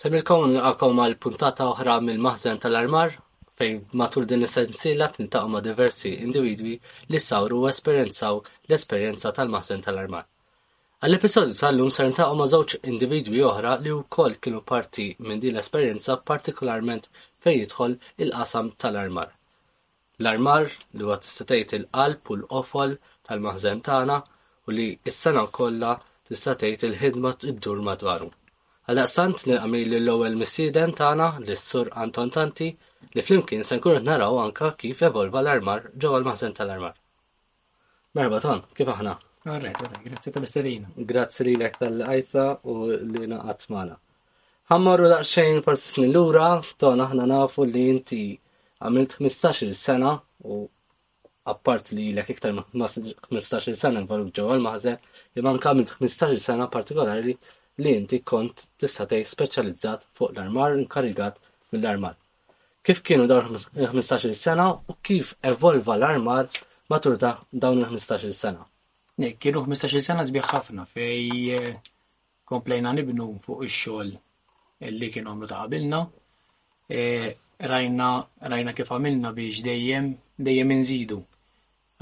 Se nilqgħu nilqakom għal puntata oħra mill-maħżen tal-armar fejn matul din is-sensiela tintaqgħu ma' diversi individwi li sawru u esperjenzaw l-esperjenza tal-maħżen tal-armar. Għall-episodju tal-lum ser ntaqgħu ma' żewġ individwi oħra li wkoll kienu parti minn din l-esperjenza partikolarment fejn jidħol il-qasam tal-armar. L-armar, li huwa tista' tgħid il-qalb u l-qofol tal-maħżen tagħna u li s-sena kollha tista' tgħid il-ħidma ddur madwaru. Għaldaqstant nilqa' mieli l-ewwel missieden tagħna lis-Sur Anton Tanti li flimkien se nkunu naraw anke kif evolva l-armar ġewwa l-maħżen tal-armar. Merba ton, kif aħna? Għarret, għarret, grazzi tal-isterina. Grazzi li l-ek tal-għajta u li naqat maħna. Għammarru daqxejn forsi snin l-ura, ton aħna nafu li inti għamilt 15 sena u appart li l-ek iktar 15 sena involut ġewwa l-maħzen, imman għamilt 15 sena partikolari li inti kont tista' tgħid speċjalizzat fuq l-armar inkarigat mill-armar. Kif kienu dawn il-ħmistax-il sena u kif evolva l-armar matul dawn il-ħmistax-il sena? Kienu ħmistax-il sena sbieħ ħafna fejn komplejna nibnu fuq ix-xogħol li kienu għamlu ta' qabilna. E, rajna, rajna kif għamilna biex dejjem, dejjem inżidu.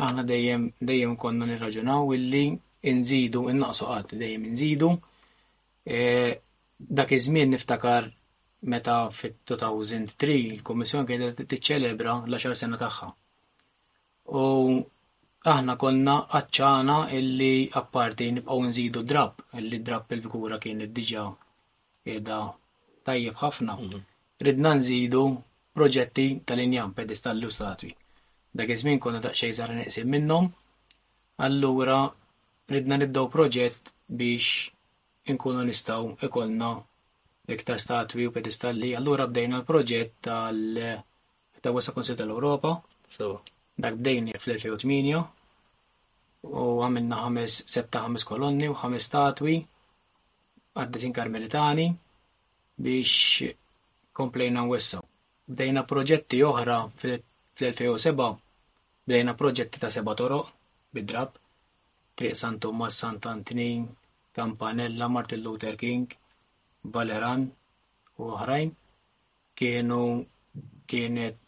Aħna dejjem, dejjem konna nirraġunaw illi inżidu, innaqsu qatt dejjem inżidu. E, dak iż-żmien niftakar meta fit-2003 il-Kummissjoni kienet tiċċelebra l-10 sena tagħha. U aħna konna għacċana illi apparti nibqgħu nżidu drab, illi drab il-figura kien id-diġa edha tajjeb ħafna. Mhm. Ridna nżidu proġetti tal-injam pedestalli u statwi. Dak iż-żmien konna daqsxejn żara neqsim minnhom. Allura ridna nibdew proġett biex inkunu nistgħu ikollna iktar statwi u pedestalli, allura bdejna l-proġett tal ta' Wesa Konsil tal-Ewropa. So, dak bdejni fl-2008 u għamilna ħames setta ħames kolonni u ħames statwi għad-desin karmelitani biex komplejna wessa. Bdejna proġetti oħra fl-2007, bdejna proġetti ta' seba toroq bid-drab, triq San Tomas, Sant Antnin, Campanella, Martin Luther King, Baleran u oħrajn kienu kienet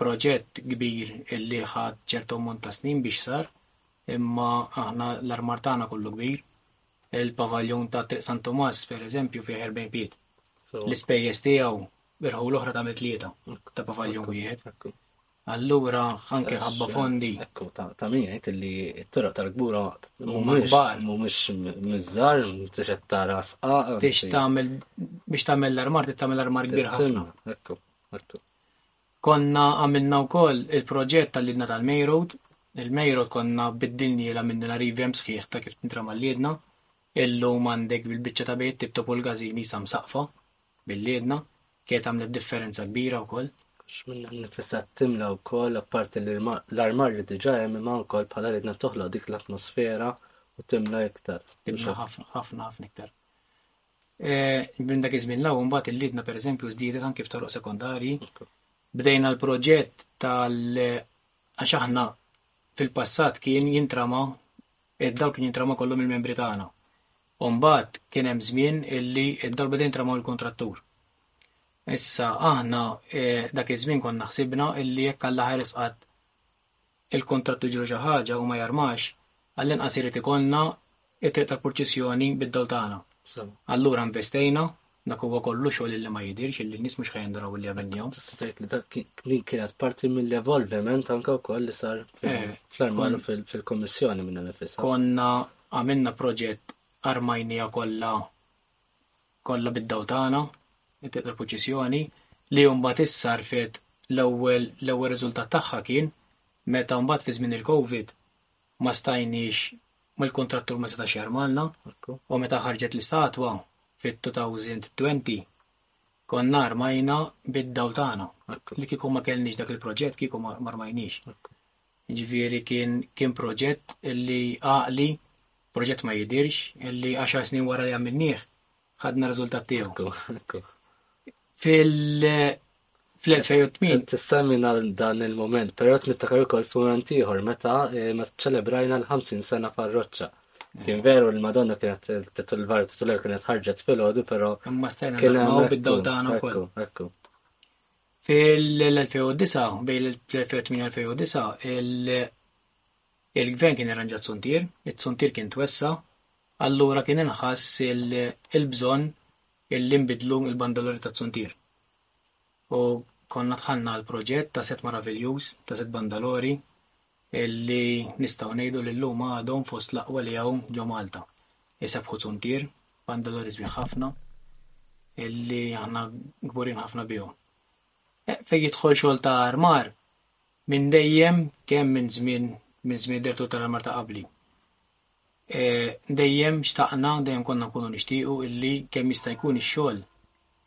proġett kbir illi ħad ċertu ammont ta' snin biex sar, imma aħna l-armar tagħna kollu kbir. Il-pavaljon ta' Triq San Tomas, per eżempju, fih 40 piet. L-ispejjeż tiegħu birħu l-oħra ta' tlieta ta' pavaljon wieħed. Allura anke ħabba fondi. Ekku, ta' min jgħid li t-tura tal-gbura mhumiex miżżar, tixed tara sqa. Biex tagħmel biex tagħmel l-armar, tagħmel l-armar kbir ħafna. Ekku, ekku. Konna għamilna wkoll il-proġett tal-lidna tal-Mayrod. Il-Mayrod konna bid-dinjela minnila rivem sħiħ ta' kif tintrama l-lidna. Illum għandek bil-biċċa ta' bejt Tiptop u l-Gazini issa msaqqfa bil-liedna, kienet għamlet differenza kbira wkoll. X'minna nnifisha timla wkoll apparti l-armar li diġà hemm imma wkoll bħala liedna toħloq dik l-atmosfera u timla iktar. Timla ħafna ħafna ħafna iktar. E, minn dak iż-żmien l mbagħad il-liedna pereżempju żdiedet anke f'toroq sekondarji. Bdejna l-proġett tal għax aħna fil-passat kien jintrama Id-dawl kien jintrama kollu mill-membri tagħna. U mbagħad kien hemm żmien illi id-dawl beda jintrama l-kuntrattur. Issa aħna e, dak iż-żmien konna ħsibna illi jekk Alla ħares qatt il-kuntrattu jiġru xi ħaġa u ma jarmax, għall-inqas irid ikollna it-triq tal-purċissjoni bid-dawl tagħna. Allura investejna Dak huwa kollu xogħol illi ma jidhirx illi n-nies mhux ħajinduraw illi għamilnihom. Tista' tgħid li dak li kienet parti mill-evolviment anke wkoll li sar eh, fl-armanu fil-Kummissjoni minn nifisha. Konna għamilna proġett armajnija kollha kollha bid-daw tagħna, taqdar poċissjoni, li mbagħad issarfet l-ewwel l-ewwel riżultat tagħha kien meta mbagħad fi żmien il-COVID ma stajniex mal-kuntrattur ma setax jarmalna u meta ħarġet l-istatwa fit-2020 konna armajna bid-dawl tagħna. Li kieku ma kellniex dak il-proġett kieku ma armajniex. Ġifieri kien kien proġett li għaqli proġett ma jidirx li għaxar snin wara li għamilnieh Ħadna riżultat tiegħu. Fil- fl-2008. Tissemina dan il-moment, pero t-nittakar ukoll f'moment ieħor meta eh, ma ċelebrajna l-50 sena far-roċċa. Kien veru l-Madonna kienet titulvar titular kienet ħarġet fil-ħodu, pero. Ma stajna naqgħu bid-daw tagħna wkoll. Ekku. Fil-2009, bejn l-2008-2009, Il-Gvern kien irranġa t-tsuntier, it-tsuntier kien twessa', allura kien inħass il-bżonn illi nbiddlu l-bandolori tat-tsuntier. U konna dħalna għall-proġett ta' sett maraviljuż ta' sett bandalori illi nistgħu ngħidu li llum għadhom fost l-aqwa li hawn ġo Malta. Isebħu tsuntier, bandalori sbieħ ħafna illi aħna kburin ħafna bihom. Fejn jidħol xogħol ta' armar, Minn dejjem kemm minn żmien minn żmien dertu tal-armar ta' qabli. E, dejjem xtaqna, dejjem konna nkunu nixtiequ illi kemm jista' jkun ix-xogħol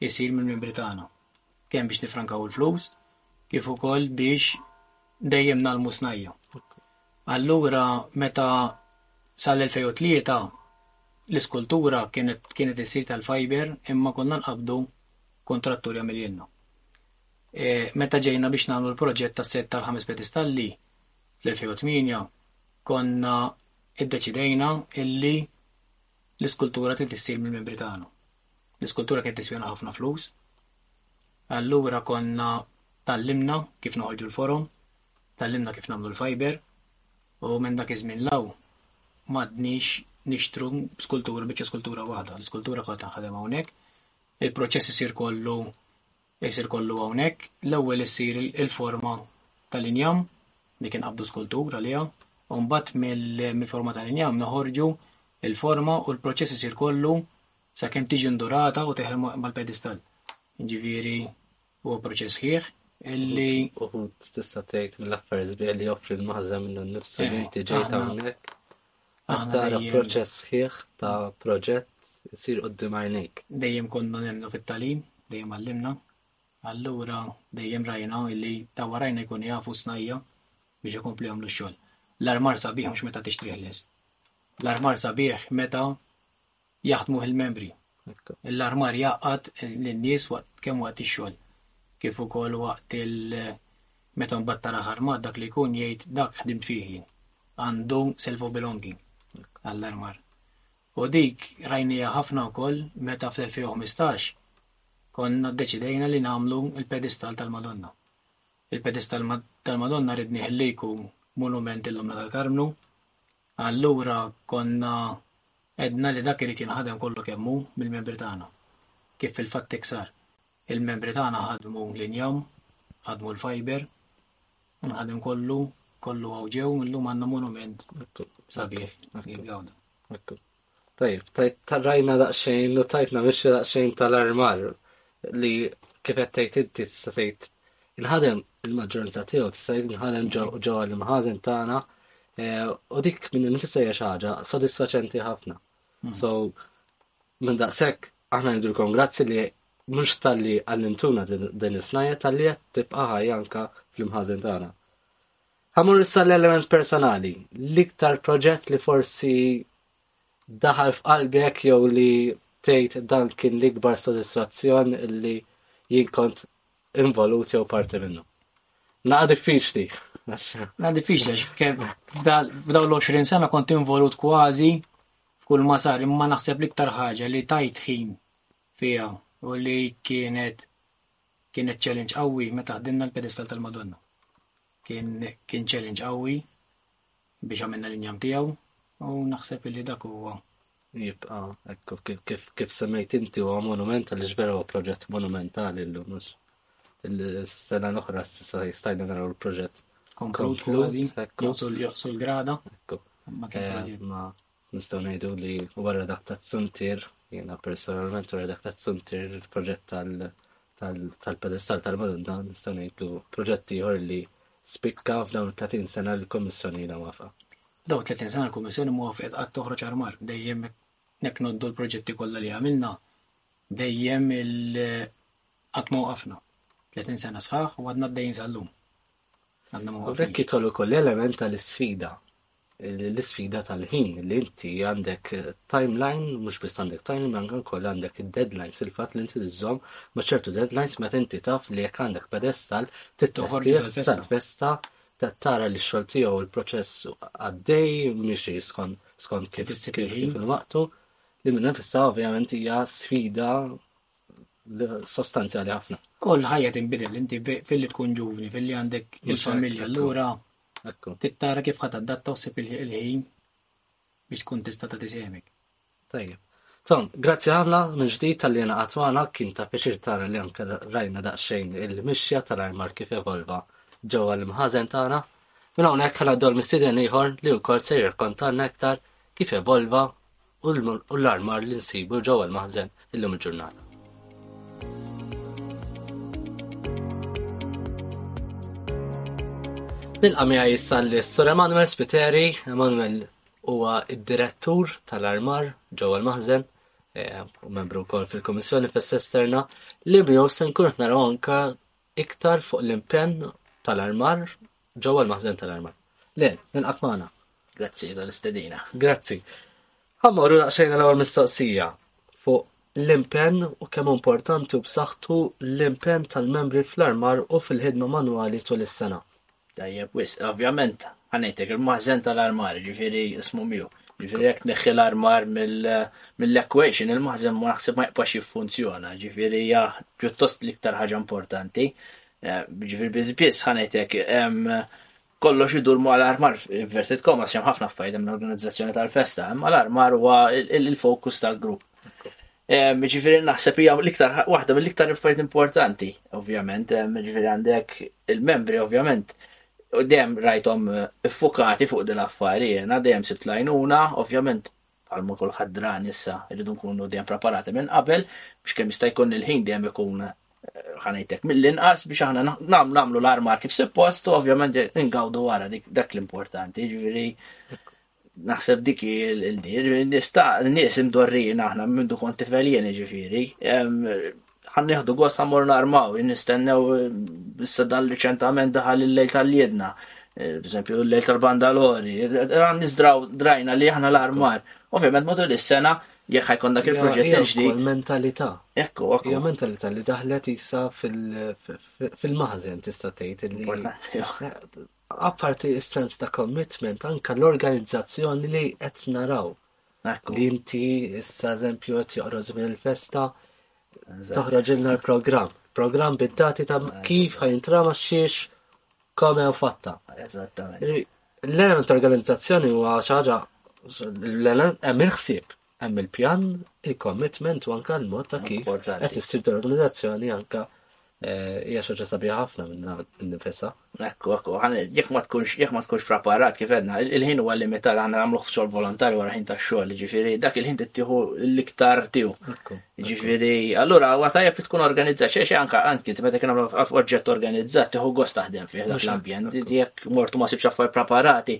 isir minn membri tagħna. Kemm biex nifrankaw il-flus, kif ukoll biex dejjem nalmu snajja. Allura meta sal-2003 l-iskultura kienet kienet issir tal-fiber imma konna nqabdu kontratturi għamiljenna. E, meta ġejna biex nagħmlu l-proġett tas set tal-ħames pedistalli fl-2008 konna iddeċidejna illi l-iskultura trid issir mill-membri tagħna. L-iskultura kienet tiswina ħafna flus. Allura konna tallimna kif noħorġu l-forum, tallimna kif nagħmlu l-fiber u minn dak iż-żmien law m'għadniex nixtru skultura biċċa skultura waħda. L-iskultura kollha ħadem hawnhekk. Il-proċess isir kollu Jsir kollu hawnhekk, l-ewwel issir il-forma tal-injam, dik inqabdu skultur għaliha, u mbagħad mill-forma tal-injam noħorġu il-forma u l-proċess isir kollu sakemm tiġi ndurata u teħel mal-pedestal. Ġifieri huwa proċess ħieħ illi. Uħud tista' tgħid mill-affarijiet sbieħ li joffri l-maħża minnu nnifsu li eh, inti ġejt hawnhekk. Aħtar proċess sħiħ ta' proġett isir qudiem għajnejk. Dejjem konna nemmnu fit-tagħlim, dejjem għallimna. Allura dejjem rajna li ta' warajna jkun jafu snajja biex ikomplu jagħmlu x-xogħol. L-armar sabiħ mhux meta tixtrih lest. L-armar sabiħ meta jaħdmu il-membri. L-armar jaqgħad lin-nies kemm waqt ix-xogħol kif ukoll waqt il- meta mbagħad tara ħarmat dak li jkun jgħid dak ħdimt fih jien. Għandu self belonging għall-armar. U dik rajnija ħafna wkoll meta fl-2015 konna ddeċidejna li nagħmlu il-pedestal tal-Madonna. Il-pedestal tal-Madonna ridni ħliku monument il-lumna tal-Karmnu. Allura konna Għedna li dak irid jinħadem kollu kemm hu mill-membri tagħna, kif fil-fatt hekk sar. Il-membri tagħna ħadmu l-injam, ħadmu l-fajber, u nħadem kollu, kollu hawn ġew, illum għandna monument sabiħ lil Gawda. Tajjeb, tajt tarrajna daqsxejn u tajtna mhix daqsxejn tal-armar. li kif qed tgħid inti tista' tgħid il-ħadem il-maġġoranza tiegħu tista' jgħid il-ħadem ġewwa l-imħażen tagħna e, u dik minn nifisha hija xi ħaġa sodisfaċenti ħafna. Mm. So minn daqshekk aħna ngħidulkom grazzi li mhux talli għallimtuna din is-snajja talli qed tibqa' ħajja anke fl-imħażen tagħna. Ħamur issa l-element personali, l-iktar proġett li forsi daħal f'qalbek jew li tgħid dan kien l-ikbar sodisfazzjon li jien kont involut jew parti minnu. Naqa diffiċli. Naqa diffiċli, f'daw l-20 sena kont involut kważi f'kull ma sar, imma naħseb l-iktar ħaġa li tajt ħin fija u li kienet kienet challenge qawwi meta ħdimna l-pedestal tal-Madonna. Kien kien challenge qawwi biex għamilna l-injam tiegħu u naħseb li dak huwa jibqa ekku kif kif semmejt inti huwa monument li ġbera huwa proġett monumentali llum mhux il-sena l-oħra sa jistajna naraw il-proġett komplut joqsu l-grada. Ekku. Ma kien eh, Nistgħu ngħidu li huwa redaktat suntir, jiena personalment u redaktat suntir il-proġett tal-pedestal tal-Madonna, nistgħu ngħidu proġett ieħor li spikka f'dawn 30 sena l-Kummissjoni jiena wafa. Daw 30 sena l-Kummissjoni mwafqet qatt toħroġ armar, dejjem nek noddu l-proġetti kollha li għamilna, dejjem il-qatt ma waqafna. 30 sena sħaħ u għadna d-dejjem sal-lum. Bekk jidħol ukoll l-element tal-isfida. L-isfida tal-ħin li inti għandek timeline, mhux biss għandek timeline, għandek ukoll għandek id-deadlines, il-fatt li inti tiżżomm ma' ċertu deadlines meta inti taf li jekk għandek pedestal tittoħorġ sal-festa tara li x-xogħol tiegħu l-proċess għaddej miexi skont kif il-waqtu li minn nifissa ovvjament hija sfida sostanzjali ħafna. Koll ħajja tinbidel inti filli tkun ġuvni, filli għandek il-familja, allura tittara kif ħadd adatta u sib il-ħin biex tkun tista' ta' tisemek. Tajja. Tom, grazzi ħafna minn ġdid tal-li jena għatwana kien ta' pieċir tara li anke rajna daqsxejn il-mixja tal-armar kif evolva ġewwa l-imħazen tagħna. Minn hawnhekk ħana dol mistieden ieħor li wkoll se jirkontanna aktar kif evolva u l-armar li nsibu ġewwa l-maħżen illum il-ġurnata. Nilqa' miegħi issa l-Sur Emanuel Spiteri, Emanuel huwa id-direttur tal-armar ġewwa l-maħżen eh, u membru wkoll fil-Kummissjoni fis-Sesterna li miegħu se nkun qed naraw anke Iktar fuq l-impenn tal-armar ġewwa l-maħżen tal-armar. Le, nilqak magħna. Grazzi tal-istedina. Grazzi. Ħammorru daqsxejn l-ewwel mistoqsija fuq l-impenn u kemm importanti u b'saħħtu l-impenn tal-membri fl-armar u fil-ħidma manwali tul is-sena. Tajjeb wisq. Ovvjament, ħanejtek il-maħżen tal-armar, ġifieri ismu miegħu. Ġifieri jekk neħħi l-armar mill-equation, il-maħżen ma naħseb ma jibqax jiffunzjona, ġifieri hija pjuttost l-iktar ħaġa importanti. Eh, ġifieri biss biss ħanejtek kollox idur ma l-armar vertet koma xem ħafna f'fajdem l-organizzazzjoni tal-festa, imma l-armar huwa il-fokus tal-grupp. Ġifiri naħseb hija l-iktar waħda mill-iktar affarijiet importanti, ovvjament, ġifiri għandek il-membri ovvjament u dem rajtom eh, iffukati fuq din l-affari jena dem sibt lajnuna, ovvjament għalmu kull ħadran issa rridu nkunu dem preparati minn qabel biex kemm jista' jkun il-ħin dem ikun eh, ħanajtek mill-inqas biex aħna nam namlu l-armar kif suppost u ovvjament ingawdu wara dak l-importanti, ġifieri Naħseb dik nista nies imdorrijin aħna minn du konti feljen ġifiri. Ħan nieħdu gost ħamur narmaw, nistennew issa dan riċentament daħal il-lejl tal-liedna. Eh, b'eżempju l-lejl tal-bandalori, għan nizdraw drajna li aħna l-armar. Ovvijament matul is-sena jekk ħajkun dak il-proġett il-ġdid. mentalità. Ekku, ekku. Hija mentalità li daħlet issa fil-maħzen tista' tgħid li Apparti s-sens ta' commitment anke l-organizzazzjoni li qed naraw. Li inti issa eżempju qed joqroż minn il-festa toħroġ ilna l-programm. Programm bid-dati ta' kif ħajintrama xiex kome u fatta. Eżattament. L-element organizzazzjoni huwa xi ħaġa l-element hemm il-ħsieb Hemm il-pjan, il-commitment u anke l-mod ta' kif qed issir l-organizzazzjoni anke eh, hija xi ħaġa sabiħa ħafna minna nifisha. Ekku, ekku, jekk ma tkunx jekk ma tkunx preparat kif għedna, il-ħin huwa limitat aħna nagħmluh f'xogħol volontarju wara ħin tax-xogħol, ġifieri dak il-ħin tittieħu l-iktar tiegħu. Ġifieri, allura huwa tajjeb li tkun organizzat xi anke anki meta kien oġġett organizzat tieħu gost taħdem fih dak l-ambjent, jekk mortu ma sibx affarijiet preparati,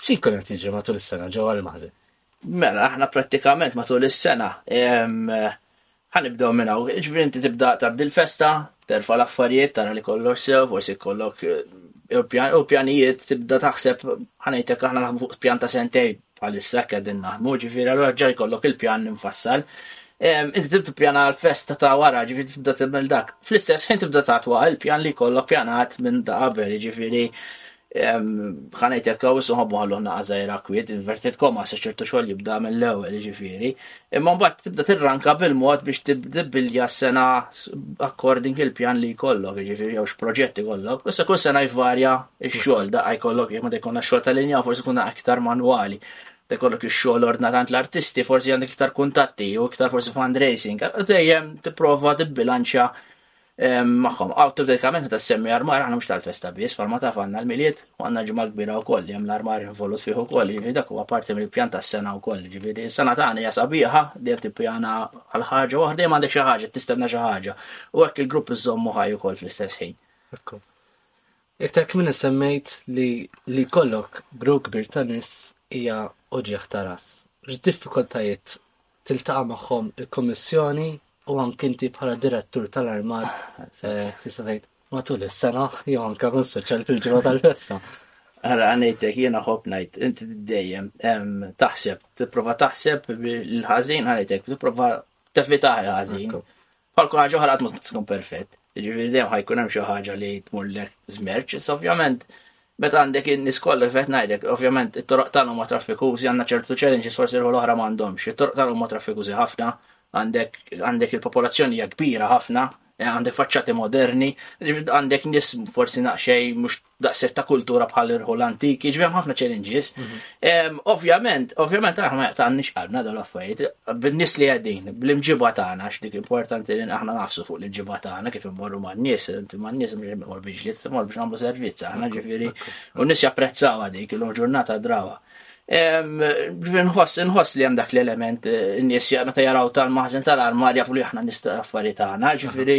Xi jkun qed jiġri matul is-sena ġewwa l-maħżen? Mela, aħna prattikament matul is-sena ħanibdew minn hawn. Ġifieri inti tibda tgħaddi l-festa, terfa' l-affarijiet, tara li kollox sew, forsi kollok eh, u pjanijiet tibda taħseb ħanejtek aħna naħdmu fuq pjan ta' sentej bħalissa qegħdin naħdmu, ġifieri allura ġaj kollok il-pjan infassal. Inti tibda tippjana l-festa ta' wara, ġifieri tibda tibmel dak. Fl-istess ħin tibda tatwa il-pjan li kollok pjanat minn ta' qabel, ġifieri ħanajt jekk għaw suħobu ħallonna għazajra kwiet, inverted koma se ċertu xogħol jibda mill-ewwel ġifieri. Imma mbagħad tibda tirranka bil-mod biex tibbilja sena according il-pjan li jkollok, ġifieri jew x'proġetti kollok. Issa kull sena jvarja x-xogħol da jkollok jekk ma jkollna xogħol tal-linja forsi kuna aktar manwali. Da jkollok ix-xogħol ordnatant l-artisti, forsi għandek iktar kuntatti u iktar forsi fundraising. Dejjem tipprova tibbilanċja Magħhom, awtomatikament meta semmi armar aħna mhux tal-festa biss, forma taf għandna l-milied u għandna ġimgħa kbira wkoll li hemm l-armar involut fih ukoll, jiġifieri dak huwa parti mill-pjan tas-sena wkoll, jiġifieri s-sena tagħna hija sabiħa, dejjem tippjana għal ħaġa waħda, dejjem għandek xi ħaġa, tistenna xi ħaġa. U hekk il-grupp iżommu ħaj ukoll fl-istess ħin. Ekku. Iktar kmin semmejt li li kollok grupp kbir ta' nies hija uġieħ ta' ras. X'diffikultajiet tiltaqa' magħhom il-Kummissjoni u anke inti bħala direttur tal-armad eh, tista' tgħid matul is-sena jew anke minn soċjal fil-ġimgħa tal-festa. Għara għanajtek jena ħob najt, inti dejjem taħseb, tipprova taħseb l-ħazin għanajtek, tipprova tefitaħ l-ħazin. Bħal kull ħaġa oħra qatt tkun perfett. Jiġifieri dejjem ħajkun hemm xi ħaġa li tmur lek żmerċ, issa ovvjament meta għandek in-nies kollha fejn ngħidlek, ovvjament it-toroq tagħhom ma traffikużi għandna ċertu challenges forsi l-oħra ma għandhomx. It-toroq tagħhom ma traffikużi ħafna, għandek għandek il-popolazzjoni hija kbira ħafna, eh, għandek faċċati moderni, għandek nies forsi naqxej mhux daqshekk ta' kultura bħal irħu l-antik, jiġri hemm ħafna challenges. Mhm. Ovvjament, ovvjament aħna ma jaqtgħandniex qalbna dawn l-affarijiet, bin-nies li qegħdin, bl-imġiba tagħna għax dik importanti li aħna nafsu fuq l-imġiba tagħna kif immorru man-nies, inti man-nies mhor biex li tmor biex nagħmlu servizz aħna ġifieri u nies japprezzaw dik il ġurnata drawa. Nħoss, nħoss li hemm dak l-element eh, n-nies meta jaraw tal-maħżen tal-armarja fuq li aħna nistgħu affarijiet tagħna, ġifieri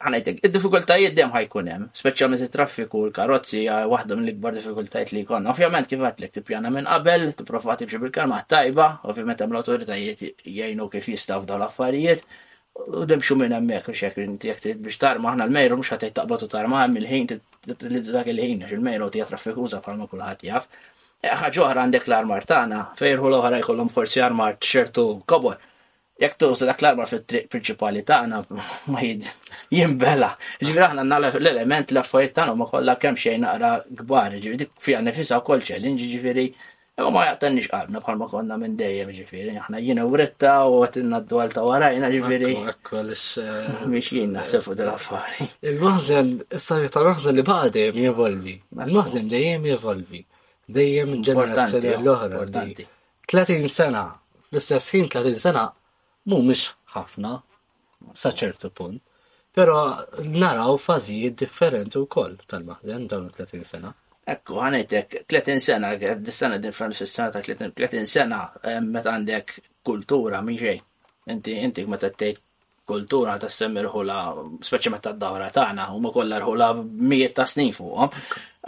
Ħanajtek, id-diffikultajiet dejjem ħajkun hemm, speċjalment it-traffiku u l-karozzi hija waħda mill-ikbar diffikultajiet li jkollna. Ovvjament kif għedlek tippjana minn qabel, tipprova timxi bil-kalma tajba, ovvjament hemm l-awtoritajiet jgħinu kif jistgħu f'dawn l-affarijiet, u nimxu minn hemmhekk biex jekk inti jekk trid biex tarma aħna l-mejru mhux ħadd taqbad u tarma hemm il-ħin titilizza dak il-ħin għax il-mejru tija traffikuża bħalma kulħadd jaf. Eh, ħaġa oħra għandek l-armar tagħna, fejrħu l-oħra jkollhom forsi armar t-xertu kobor Jekk tuża dak l-arma fit-triq prinċipali tagħna ma jinbela. Ġifieri aħna nagħla l-element li affarijiet tagħna ma kollha kemm xejn naqra kbar, ġifieri dik fiha nifisha wkoll challenge, ġifieri imma ma jaqtanniex qalbna bħalma konna minn dejjem, ġifieri aħna jiena wretta u qed innaddu għal ta' warajna, ġifieri. Mhix jien naħseb fuq dil-affari. Il-maħżen, is-sajja tal-maħżen li baqa' dejjem jevolvi. Il-maħżen dejjem jevolvi. Dejjem ġenerazzjoni l-oħra. 30 sena, fl-istess ħin 30 sena mhumiex ħafna sa ċertu punt, però naraw fażijiet differenti wkoll tal-maħzen dawn 30 sena. Ekku, għanajtek, 30 sena, dis-sena differenti fis-sena ta' 30 sena, eh, meta għandek kultura minn xejn. Inti inti meta tgħid kultura ta' semmi rħula, speċjalment tad-dawra tagħna, huma kollha rħula mijiet ta' snin fuqhom.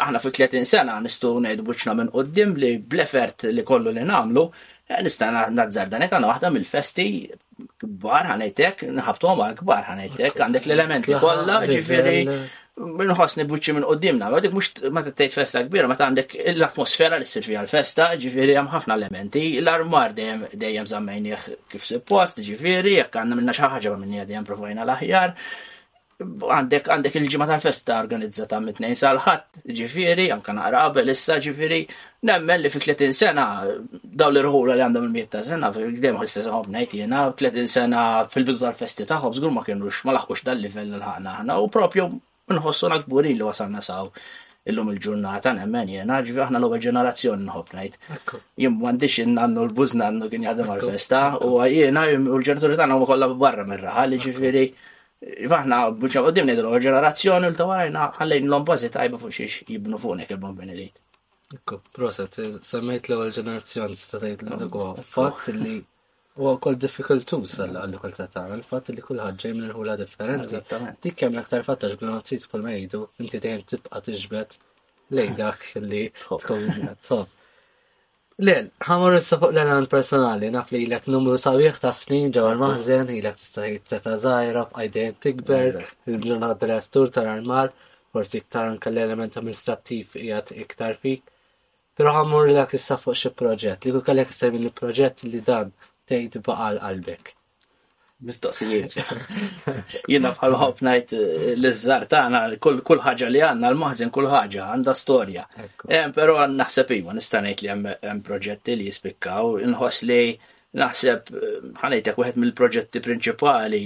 Aħna fi 30 sena nistgħu ngħidu buċna minn qudiem li bl-effert li kollu li nagħmlu eh, nista' nazzar dan qed waħda mill-festi kbar ħanejtek, nħabtu għal kbar ħanejtek, għandek l-elementi kollha, ġifieri nħossni buċċi minn qoddimna, għadik mux ma t-tejt festa kbira, ma għandek l-atmosfera li s-sir fija l-festa, ġifiri għam ħafna elementi, l-armar dejjem dejjem zammajnieħ kif suppost, ġifiri, jek għanna minna xaħġa ma minni għadijan provajna l-aħjar, għandek għandek il-ġimma tal-festa organizzata mit-tnejn sal-ħat, ġifiri, għam kan għarabel issa ġifiri, Nemmen li fi 30 sena daw l rħula li għandhom il-miet ta' sena, dejjem l-istess ħobb ngħid jiena, 30 sena fil-bidu tal-festi tagħhom żgur ma kienux ma laħqux dal-livell li laħqna aħna u propju nħossu kburin li wasalna saw illum il-ġurnata nemmen jiena, ġifi aħna l-ewwel ġenerazzjoni nħobb ngħid. Jien m'għandix innannu l-bużna għandu kien jaħdem għall-festa u jiena u l-ġenituri tagħna huma kollha barra mir-raħal, li ġifieri Ivaħna, bħuċa għoddim nejdu l-ġenerazzjoni l-tawarajna ħallejn l-ombazi tajba fuq xiex jibnu fuqnek il-bombini li. Proset, semmejt l-ewwel ġenerazzjoni tista' tgħid li dak huwa fatt li huwa wkoll diffikultuż għall-kultà tagħna, il-fatt li kulħadd ġej minn ħula differenti. Dik kemm l-aktar fatt għax bla trid kull ma jgħidu inti dejjem tibqa' tiġbed lejn dak li tkun top. Lel, ħamur issa fuq l-elan personali, naf li jilek numru sabiħ ta' snin ġew għal-maħzen, jilek tista' jiteta zaħira, b'għajdejn tikber, il-ġurnat direttur tal-armar, Forsi iktar anke l-element amministrattiv qiegħed iktar fik. Però ħammur li dak issa fuq xi proġett, li kuk għalek issa li proġett li dan tgħid baqal qalbek. Mistoqsijiet. Jiena bħal ħobb ngħid eh, l-iżżar tagħna kull ħaġa li għandna l-maħżen kull ħaġa għandha storja. Eh, però naħseb iva nista' ngħid li hemm proġetti li jispikkaw, inħoss li Naħseb, ħanejtek wieħed mill-proġetti prinċipali,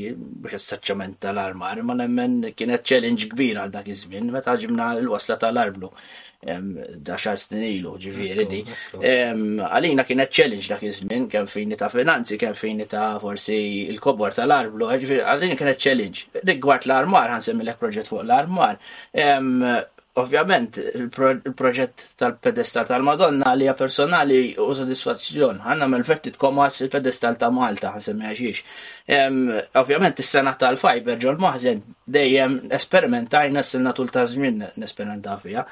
biex esaċċament tal-armar, ma nemmen kienet challenge kbira għal dak iż-żmien, meta ġibna l-wasla tal-arblu da xar snin ilu ġifieri di. Għalina kienet challenge dak iż-żmien kemm fini ta' finanzi, kemm fini ta' forsi il-kobor tal-arblu, ġifieri għalina kienet challenge. Rigward l-armar, ħansemmilek proġett fuq l-armar, Ovvjament, il-proġett tal-pedestal tal-Madonna li personali u soddisfazzjon. Għanna mel vetti tkomas il-pedestal ta' Malta, għasemmi għaxiex. Ovvjament, il-sena tal-fiber ġol maħzen dejjem esperimentajna s-sena tul ta' zmin nesperimenta fija.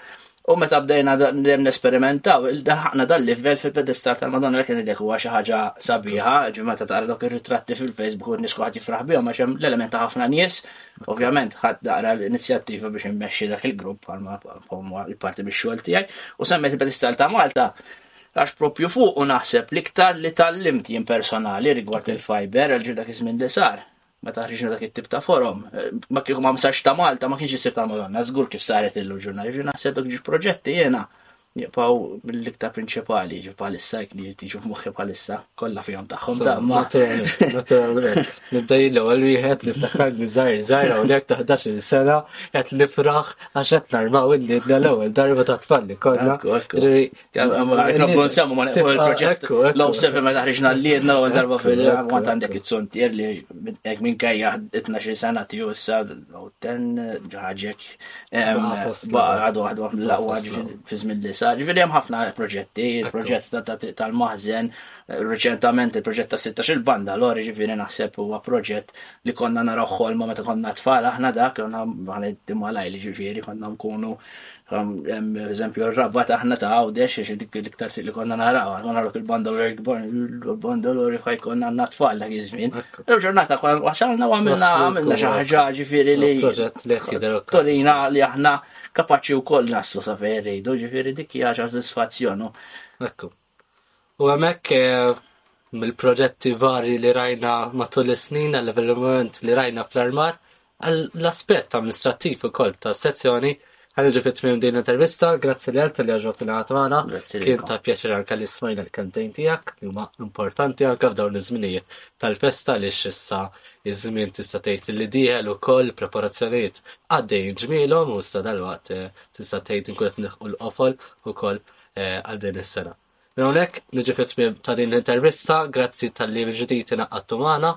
U meta bdejna dejjem nesperimentaw, il-daħna dal-livell fil-pedestal tal-Madonna li kien id huwa xi ħaġa sabiħa, ġimgħa ta' tara dok ir-ritratti fil-Facebook u nisku ħadd jifraħ bihom għax hemm l-element ta' ħafna nies Ovvjament, ħadd daqra l-inizjattiva biex immexxi dak il-grupp bħalma bħalma l-parti bix-xogħol tiegħi u semmet il-pedestal ta' Malta għax propju fuq u naħseb l-iktar li tal-limt jien personali rigward il-fiber għal dak iż-żmien li sar meta ħriġna dak it-tip ta' forum. Eh, ma kieku ma msax ta' Malta ma kienx isir ta' Madonna, żgur kif saret illum ġurnali, ġi naħseb dak ġi proġetti jiena Nibqgħu mill-iktar prinċipali ġi bħalissa jekk li tiġu f'moħħi bħalissa, kollha fihom tagħhom daqma. Naturalment, nibda jien l-ewwel wieħed niftakar li żgħir żgħir hawnhekk ta' 11 sena qed nifraħ għax qed narmaw illidna l-ewwel darba ta' tfalli kollha. Nkun semmu ma neqgħu il-proġett. Law sefi meta ħriġna l-liedna l-ewwel darba fil-għant għandek it-suntier li hekk minkejja 12 sena tiegħu issa law ten ġaġek Għadu għadu l-laqwa fi żmien disa. Ġifieri hemm ħafna proġetti, il-proġett tal-maħzen, reċentament il-proġett ta' 16 il-banda, l-ori ġifieri naħseb huwa proġett li konna naraw ħolma meta konna tfal aħna dak, konna bħala malaj li ġifieri konna nkunu per eżempju r-rabba taħna ta' għawdex, xie dik l-iktar li konna naraw, konna naraw il-banda l-ori kbar, il-banda l-ori konna għanna tfal dak iż-żmien, Il-ġurnata kwa wasalna u għamilna għamilna xi ħaġa ġifieri li. Proġett li qed jidher Torina li aħna kapaċi wkoll naslu sa fejn rridu, ġifieri dik hija sodisfazzjon. Ekku. U hemmhekk eh, mill-proġetti vari li rajna matul is-snin għall-eveniment li rajna fl-armar, Għall-aspett amministrattiv ukoll tas-sezzjoni ħa niġu fi tmiem din l-intervista, grazzi li għalta li għarġot li għat magħna. Kien ta' pjaċir anke li smajna l-kantejn tiegħek li huma importanti anke f'dawn iż-żminijiet tal-festa li x'issa iż-żmien tista' tgħid li dieħel ukoll preparazzjonijiet għaddejjin ġmielhom u issa dalwaqt eh, tista' tgħid inkun qed nilħqu l-qofol ukoll eh, għal din is-sena. Minn hawnhekk niġi fit-tmiem ta' din l-intervista, grazzi tal-li ġdid inaqqadtu magħna.